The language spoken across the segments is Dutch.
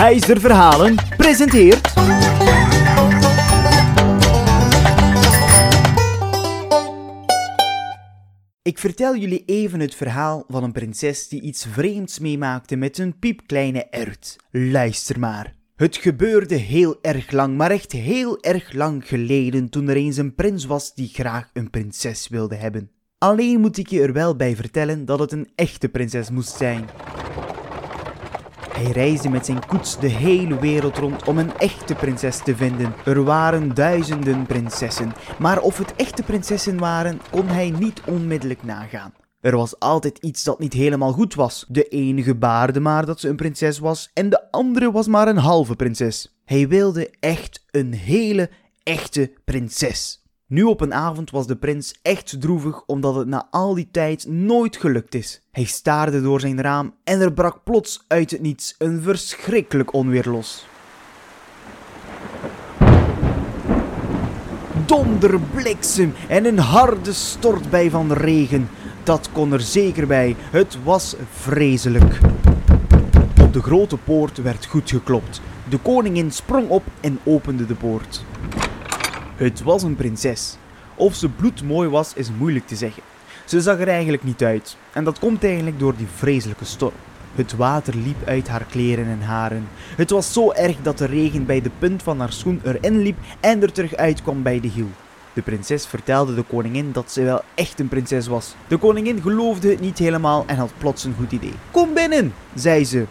Heiser Verhalen presenteert... Ik vertel jullie even het verhaal van een prinses die iets vreemds meemaakte met een piepkleine ert. Luister maar. Het gebeurde heel erg lang, maar echt heel erg lang geleden toen er eens een prins was die graag een prinses wilde hebben. Alleen moet ik je er wel bij vertellen dat het een echte prinses moest zijn. Hij reisde met zijn koets de hele wereld rond om een echte prinses te vinden. Er waren duizenden prinsessen, maar of het echte prinsessen waren, kon hij niet onmiddellijk nagaan. Er was altijd iets dat niet helemaal goed was. De ene gebaarde maar dat ze een prinses was en de andere was maar een halve prinses. Hij wilde echt een hele echte prinses. Nu op een avond was de prins echt droevig omdat het na al die tijd nooit gelukt is. Hij staarde door zijn raam en er brak plots uit het niets een verschrikkelijk onweer los. Donder, bliksem en een harde stortbij van regen. Dat kon er zeker bij. Het was vreselijk. Op de grote poort werd goed geklopt. De koningin sprong op en opende de poort. Het was een prinses. Of ze bloedmooi was, is moeilijk te zeggen. Ze zag er eigenlijk niet uit. En dat komt eigenlijk door die vreselijke storm. Het water liep uit haar kleren en haren. Het was zo erg dat de regen bij de punt van haar schoen erin liep en er terug uitkwam bij de hiel. De prinses vertelde de koningin dat ze wel echt een prinses was. De koningin geloofde het niet helemaal en had plots een goed idee. Kom binnen, zei ze.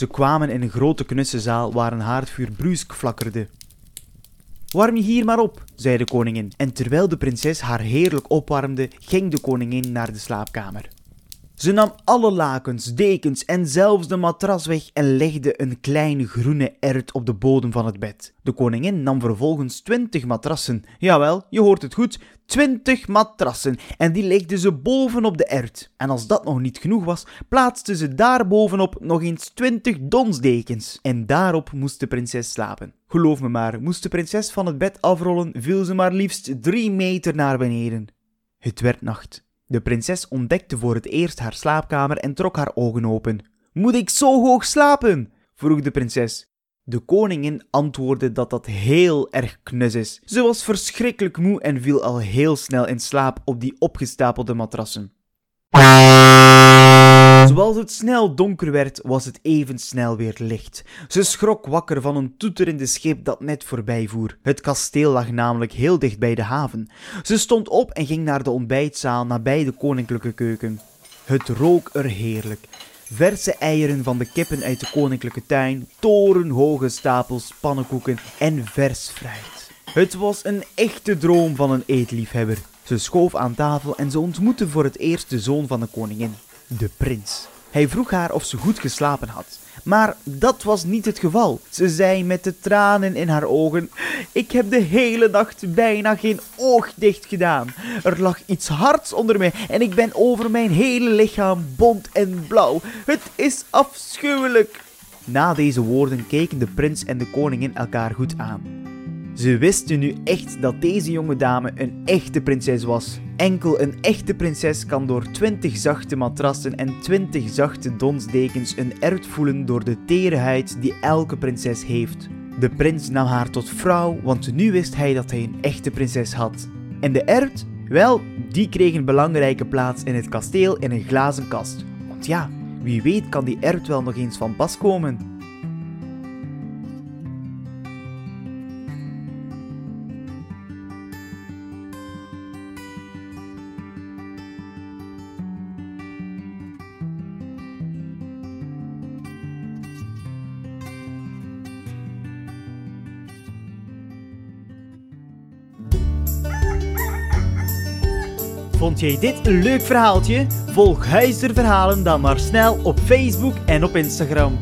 Ze kwamen in een grote knusse zaal waar een haardvuur bruisk flakkerde. Warm je hier maar op, zei de koningin. En terwijl de prinses haar heerlijk opwarmde, ging de koningin naar de slaapkamer. Ze nam alle lakens, dekens en zelfs de matras weg en legde een kleine groene ert op de bodem van het bed. De koningin nam vervolgens twintig matrassen. Jawel, je hoort het goed, twintig matrassen. En die legde ze bovenop de ert. En als dat nog niet genoeg was, plaatste ze daar bovenop nog eens twintig donsdekens. En daarop moest de prinses slapen. Geloof me maar, moest de prinses van het bed afrollen, viel ze maar liefst drie meter naar beneden. Het werd nacht. De prinses ontdekte voor het eerst haar slaapkamer en trok haar ogen open. Moet ik zo hoog slapen? vroeg de prinses. De koningin antwoordde dat dat heel erg knus is. Ze was verschrikkelijk moe en viel al heel snel in slaap op die opgestapelde matrassen. Zoals het snel donker werd, was het even snel weer licht. Ze schrok wakker van een toeterende schip dat net voorbij voer. Het kasteel lag namelijk heel dicht bij de haven. Ze stond op en ging naar de ontbijtzaal nabij de koninklijke keuken. Het rook er heerlijk. Verse eieren van de kippen uit de koninklijke tuin, torenhoge stapels pannenkoeken en vers fruit. Het was een echte droom van een eetliefhebber. Ze schoof aan tafel en ze ontmoette voor het eerst de zoon van de koningin de prins. Hij vroeg haar of ze goed geslapen had. Maar dat was niet het geval. Ze zei met de tranen in haar ogen: Ik heb de hele nacht bijna geen oog dicht gedaan. Er lag iets hards onder mij en ik ben over mijn hele lichaam bont en blauw. Het is afschuwelijk. Na deze woorden keken de prins en de koningin elkaar goed aan. Ze wisten nu echt dat deze jonge dame een echte prinses was. Enkel een echte prinses kan door 20 zachte matrassen en 20 zachte donsdekens een ert voelen door de tere huid die elke prinses heeft. De prins nam haar tot vrouw, want nu wist hij dat hij een echte prinses had. En de ert? Wel, die kreeg een belangrijke plaats in het kasteel in een glazen kast. Want ja, wie weet kan die ert wel nog eens van pas komen. Vond jij dit een leuk verhaaltje? Volg Huizer Verhalen dan maar snel op Facebook en op Instagram.